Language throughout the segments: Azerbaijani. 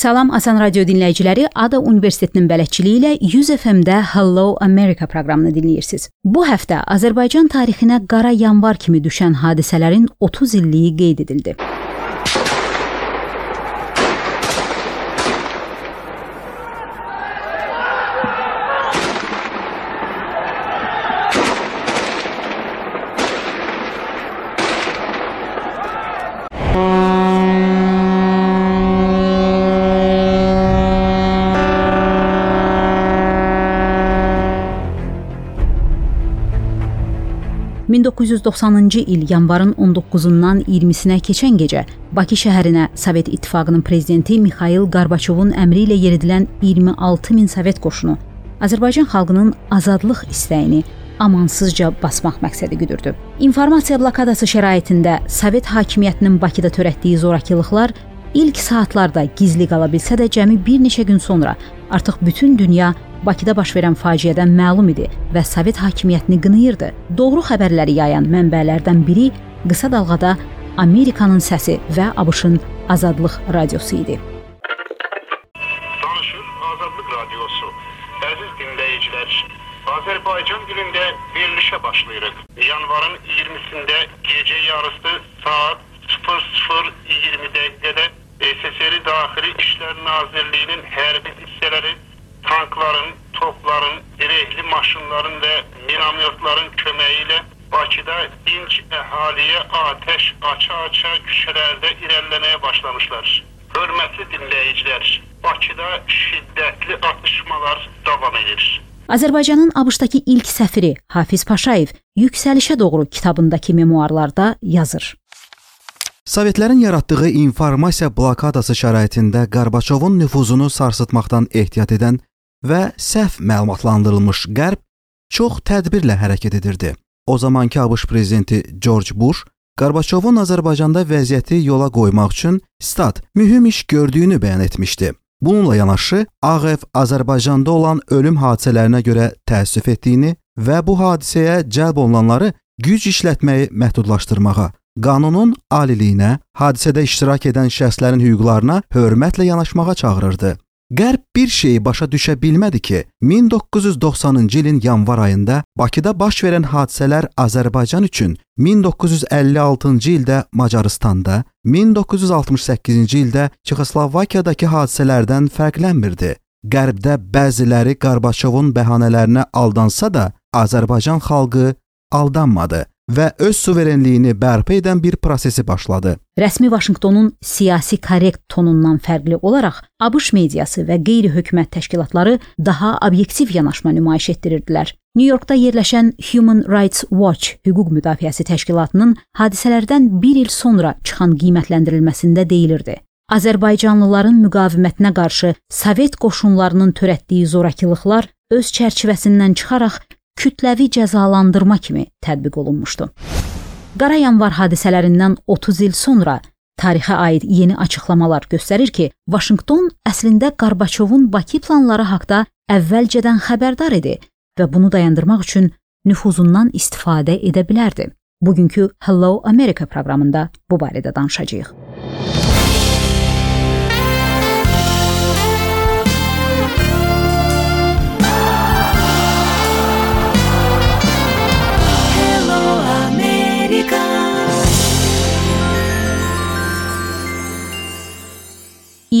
Salam Asan Radio dinləyiciləri, Ada Universitetinin bələdçiliyi ilə 100 FM-də Hello America proqramını dinləyirsiniz. Bu həftə Azərbaycan tarixinə qara yanvar kimi düşən hadisələrin 30 illiyi qeyd edildi. 1990-cı il yanvarın 19-undan 20-sinə keçən gecə Bakı şəhərinə Sovet İttifaqının prezidenti Mixail Qarbaçovun əmri ilə yeridilən 26 min Sovet qoşunu Azərbaycan xalqının azadlıq istəyini amansızca basmaq məqsədi güdürdü. İnformasiya blokadası şəraitində Sovet hakimiyyətinin Bakıda törətdiyi zorakılıqlar ilk saatlarda gizli qala bilsə də cəmi bir neçə gün sonra artıq bütün dünya Bakıda baş verən faciədən məlum idi və Sovet hakimiyyətini qınayırdı. Doğru xəbərləri yayan mənbələrdən biri qısa dalğada Amerikanın səsi və ABŞ-ın Azadlıq radiosu idi. Danışır Azadlıq radiosu. Əziz dinləyicilər, Azərbaycan günündə verilişə başlayırıq. Yanvarın 20-sində gecə yarısı saat 00:20 dəqiqədə SSR Daxili İşlər Nazirliyinin hərbi hissələri tankların, topların, dirəkli maşınların və minamyotların köməyi ilə Bakıda dinc əhaliyə atəş aça-aça küçələrdə irəliləməyə başlamışlar. Hörmətli dinləyicilər, Bakıda şiddətli atışmalar davam edir. Azərbaycanın ABŞ-dakı ilk səfiri Hafiz Paşayev Yüksəlişə doğru kitabındakı memuarlarda yazır. Sovetlərin yaratdığı informasiya blokadası şəraitində Qarbaçovun nüfuzunu sarsıtmaqdan ehtiyat edən və səhv məlumatlandırılmış Qərb çox tədbirlə hərəkət edirdi. O zamankı ABŞ prezidenti George Bush Qarbaçovun Azərbaycanda vəziyyəti yola qoymaq üçün stat mühüm iş gördüyünü bəyan etmişdi. Bununla yanaşı Ağev Azərbaycanda olan ölüm hadisələrinə görə təəssüf etdiyini və bu hadisəyə cəlb olunanları güc işlətməyi məhdudlaşdırmağa, qanunun aliliyinə, hadisədə iştirak edən şəxslərin hüquqlarına hörmətlə yanaşmağa çağırırdı. Qərb bir şeyi başa düşə bilmədi ki, 1990-cı ilin yanvar ayında Bakıda baş verən hadisələr Azərbaycan üçün 1956-cı ildə Macaristanda, 1968-ci ildə Çexoslovakiyadakı hadisələrdən fərqlənmirdi. Qərbdə bəziləri Qarbaçovun bəhanələrinə aldansa da, Azərbaycan xalqı aldanmadı və öz suverenliyini bərpa edən bir prosesi başladı. Rəsmi Vaşinqtonun siyasi korrekt tonundan fərqli olaraq ABŞ mediası və qeyri-hökumət təşkilatları daha obyektiv yanaşma nümayiş etdirirdilər. Nyu-Yorkda yerləşən Human Rights Watch hüquq müdafiəsi təşkilatının hadisələrdən 1 il sonra çıxan qiymətləndirilməsində deyilirdi. Azərbaycanlıların müqavimətinə qarşı Sovet qoşunlarının törətdiyi zorakılıqlar öz çərçivəsindən çıxaraq kütləvi cəzalandırma kimi tətbiq olunmuşdu. Qara yanvar hadisələrindən 30 il sonra tarixə aid yeni açıqlamalar göstərir ki, Vaşinqton əslində Qarbaçovun Bakı planları haqqında əvvəlcədən xəbərdar idi və bunu dayandırmaq üçün nüfuzundan istifadə edə bilərdi. Bugünkü Hello America proqramında bu barədə danışacağıq.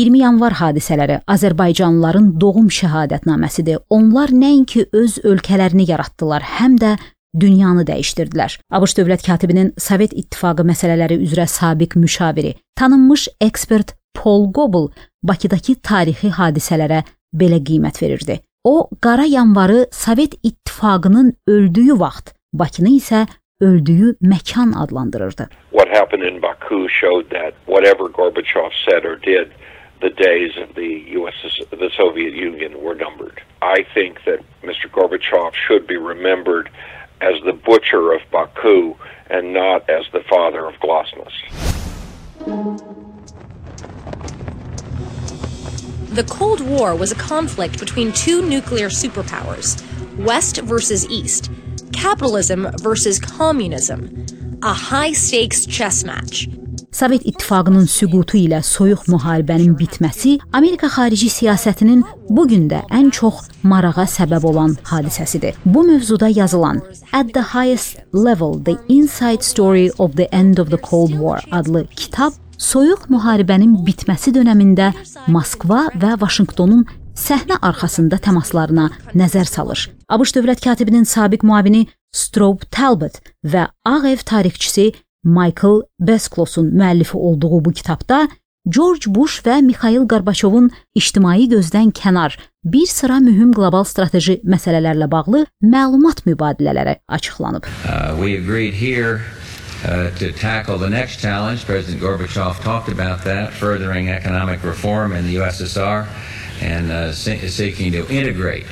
20 yanvar hadisələri Azərbaycanlıların doğum şəhadətnaməsidir. Onlar nəinki öz ölkələrini yaratdılar, həm də dünyanı dəyişdirdilər. ABŞ dövlət katibinin Sovet İttifaqı məsələləri üzrə sabiq müşaviri, tanınmış ekspert Paul Gobel Bakıdakı tarixi hadisələrə belə qiymət verirdi. O, qara yanvarı Sovet İttifaqının öldüyü vaxt, Bakını isə öldüyü məkan adlandırırdı. What happened in Baku showed that whatever Gorbachev said or did the days of the US the Soviet Union were numbered. I think that Mr. Gorbachev should be remembered as the butcher of Baku and not as the father of Glasnost. The Cold War was a conflict between two nuclear superpowers, West versus East, capitalism versus communism, a high stakes chess match. Sovet İttifaqının süqutu ilə soyuq müharibənin bitməsi Amerika xarici siyasətinin bu gün də ən çox marağa səbəb olan hadisəsidir. Bu mövzuda yazılan At the Highest Level: The Inside Story of the End of the Cold War adlı kitab soyuq müharibənin bitməsi dövründə Moskva və Vaşinqtonun səhnə arxasında təmaslarına nəzər salır. ABŞ dövlət katibinin sabiq müavini Strobe Talbot və Ağ Ev tarixçisi Michael Besklos'un müəllifi olduğu bu kitabda George Bush və Mikhail Gorbaçovun ictimai gözdən kənar bir sıra mühüm qlobal strateji məsələlərlə bağlı məlumat mübadilələri açıqlanıb. Uh, we agreed here Uh, to tackle the next challenge. President Gorbachev talked about that, furthering economic reform in the USSR and uh, seeking to integrate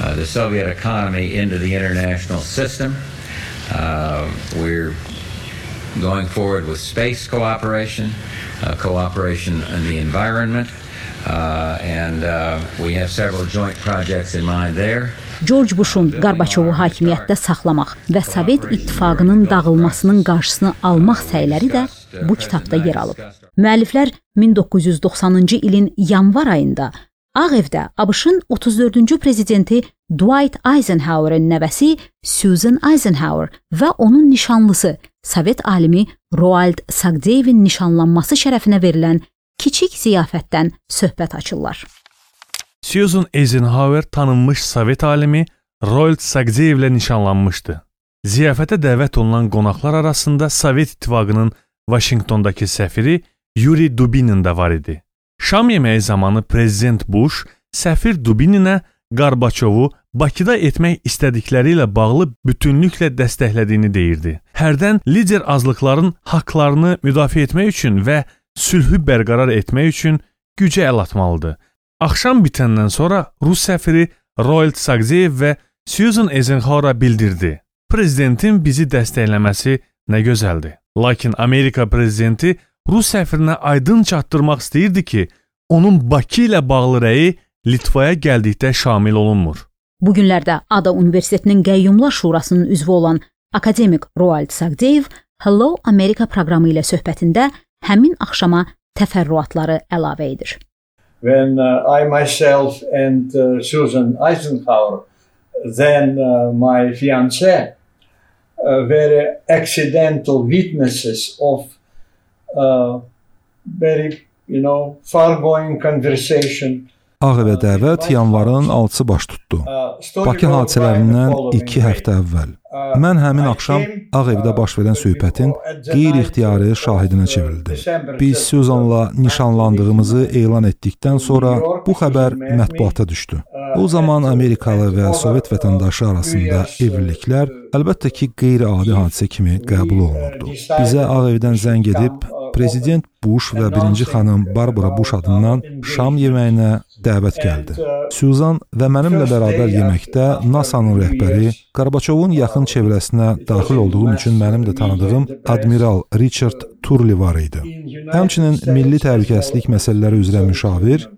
uh, the Soviet economy into the international system. Uh, we're going forward with space cooperation, uh, cooperation in the environment, uh, and uh, we have several joint projects in mind there. George Bush'un Qarbaçovu hakimiyyətdə saxlamaq və Sovet İttifaqının dağılmasının qarşısını almaq səyləri də bu kitabda yer alıb. Müəlliflər 1990-cı ilin yanvar ayında Ağ Evdə ABŞ-ın 34-cü prezidenti Dwight Eisenhower'ın nəvəsi Susan Eisenhower və onun nişanlısı Sovet alimi Roald Sagdeyevin nişanlanması şərəfinə verilən kiçik ziyafətdən söhbət açırlar. Susan Eisenhower tanınmış Sovet alimi Roald Sagdeyevlə nişanlanmışdı. Ziyafətə dəvət olunan qonaqlar arasında Sovet İttifaqının Vaşinqtondakı səfiri Yuri Dubinin də var idi. Şam yeməyi zamanı prezident Bush səfir Dubininə Qarbaçovu Bakıda etmək istədikləri ilə bağlı bütünlüklə dəstəklədiyini deyirdi. Hərdən lider azlıqların haqqlarını müdafiə etmək üçün və sülhü bərqərar etmək üçün gücə əl atmalıdır. Axşam bitəndən sonra Rus səfiri Roald Sagzeyev və Susan Eisenhower bildirdi. Prezidentin bizi dəstəkləməsi nə gözəldir. Lakin Amerika prezidenti Rus səfirinə aydın çatdırmaq istəyirdi ki, onun Bakı ilə bağlı rəyi Litvaya gəldikdə şamil olunmur. Bu günlərdə Ada Universitetinin Qəyyumlar Şurasının üzvü olan akademik Roald Sagdeyev Hello America proqramı ilə söhbətində həmin axşama təfərrüatları əlavə edir. When uh, I myself and uh, Susan Eisenhower, then uh, my fiancée, uh, were accidental witnesses of uh, very, you know, far-going conversation Ağ evə dəvət yanvarın 6-sı baş tutdu. Bakı hadisələrindən 2 həftə əvvəl. Mən həmin axşam Ağ evdə baş verən söhbətin qeyri-ixtiyari şahidinə çevrildim. Biz Suzanla nişanlandığımızı elan etdikdən sonra bu xəbər mətbuata düşdü. O zaman Amerikalı və Sovet vətəndaşı arasında evliliklər əlbəttə ki, qeyri-adi hadisə kimi qəbul olunurdu. Bizə Ağ evdən zəng edib prezident Bush və birinci xanım Barbara Bush adından şam yeməyinə dəvət gəldi. Suzan və mənimlə bərabər yeməkdə NASA-nın rəhbəri Qarbaçovun yaxın çevrəsinə daxil olduğum üçün mənim də tanıdığım admiral Richard Turley var idi. Həmçinin milli təhlükəsizlik məsələləri üzrə müşavir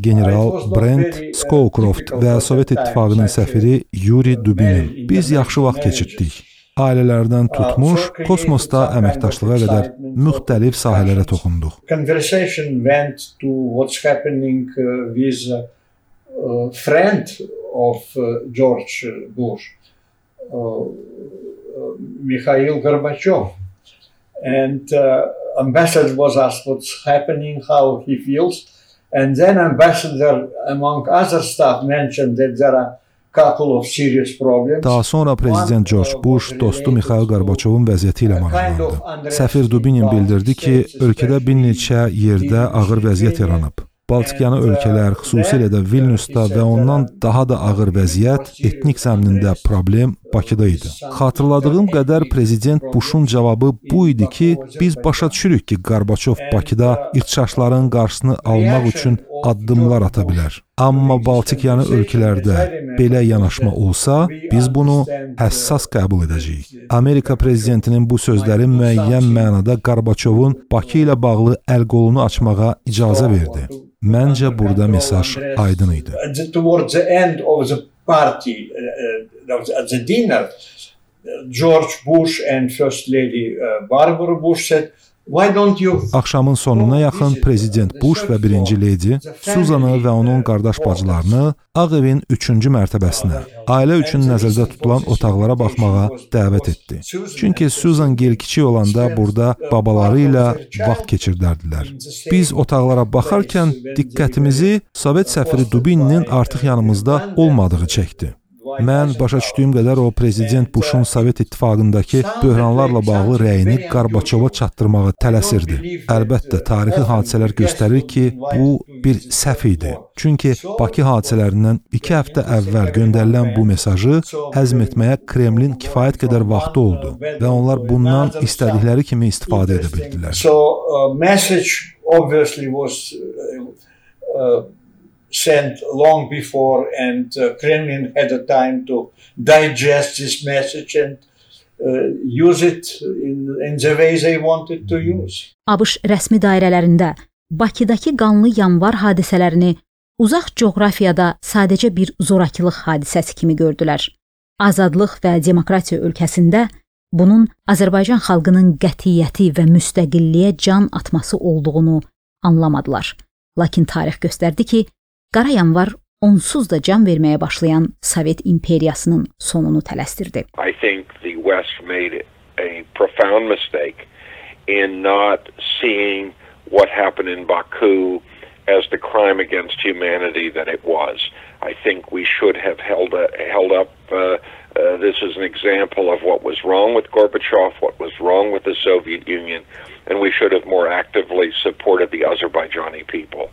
general Brent Scowcroft və Sovet İttifaqının səfiri Yuri Dubinin. Biz yaxşı vaxt keçirtdik ailələrdən tutmuş kosmosda əməkdaşlığa qədər müxtəlif sahələrə toxunduq. Conversation went to what's happening uh, with a uh, friend of uh, George Bush, Mikhail Gorbachev. And ambassador was asked what's happening, how he feels. And then ambassador, among other stuff, mentioned that there are Daha sonra prezident George Bush dostu Mixail Qarbaçovun vəziyyəti ilə maraqlandı. Səfir Dubinin bildirdi ki, ölkədə bir neçə yerdə ağır vəziyyət yaranıb. Baltikyanı ölkələr, xüsusilə də Vilniusda və ondan daha da ağır vəziyyət etnik zəminində problem Bakıda idi. Xatırladığım qədər prezident Buşun cavabı bu idi ki, biz başa düşürük ki, Qarbaçov Bakıda irtişaşların qarşısını almaq üçün addımlar ata bilər. Amma Baltikyanı ölkələrdə belə yanaşma olsa, biz bunu həssas qəbul edəcəyik. Amerika prezidentinin bu sözləri müəyyən mənada Qarbaçovun Bakı ilə bağlı əl-qolunu açmağa icazə verdi. Məncə burada mesaj aydın idi. Party, uh, uh at the dinner, George Bush and First Lady uh, Barbara Bush said, Axşamın sonuna yaxın prezident Bush və birinci leydi Suzanı və onun qardaş bacılarını Ağ evin 3-cü mərtəbəsinə, ailə üçün nəzərdə tutulan otaqlara baxmağa dəvət etdi. Çünki Susan gil kiçik olanda burada babaları ilə vaxt keçirdərdilər. Biz otaqlara baxarkən diqqətimizi Sovet səfiri Dubininin artıq yanımızda olmadığı çəkdi. Mən başa düşdüyüm qədər o prezident Buşun Sovet İttifaqındakı böhranlarla bağlı rəyini Qarbaçova çatdırmağa tələsirdi. Əlbəttə, tarixi hadisələr göstərir ki, bu bir səhv idi. Çünki Bakı hadisələrindən 2 həftə əvvəl göndərilən bu mesajı həzm etməyə Kremlin kifayət qədər vaxtı oldu və onlar bundan istədikləri kimi istifadə edə bildilər. So, uh, message obviously was uh, uh, sent long before, and uh, Kremlin had a time to digest this message and uh, use it in, in the way they wanted to use. ABŞ rəsmi dairələrində Bakıdakı qanlı yanvar hadisələrini uzaq coğrafiyada sadəcə bir zorakılıq hadisəsi kimi gördülər. Azadlıq və demokratiya ölkəsində bunun Azərbaycan xalqının qətiyyəti və müstəqilliyə can atması olduğunu anlamadılar. Lakin tarix göstərdi ki, Qara yanvar onsuz da can verməyə başlayan Sovet imperiyasının sonunu tələsdirdi. I think the West made a profound mistake in not seeing what happened in Baku as the crime against humanity that it was. I think we should have held, uh, held up uh, uh, this as an example of what was wrong with Gorbachev, what was wrong with the Soviet Union, and we should have more actively supported the Azerbaijani people.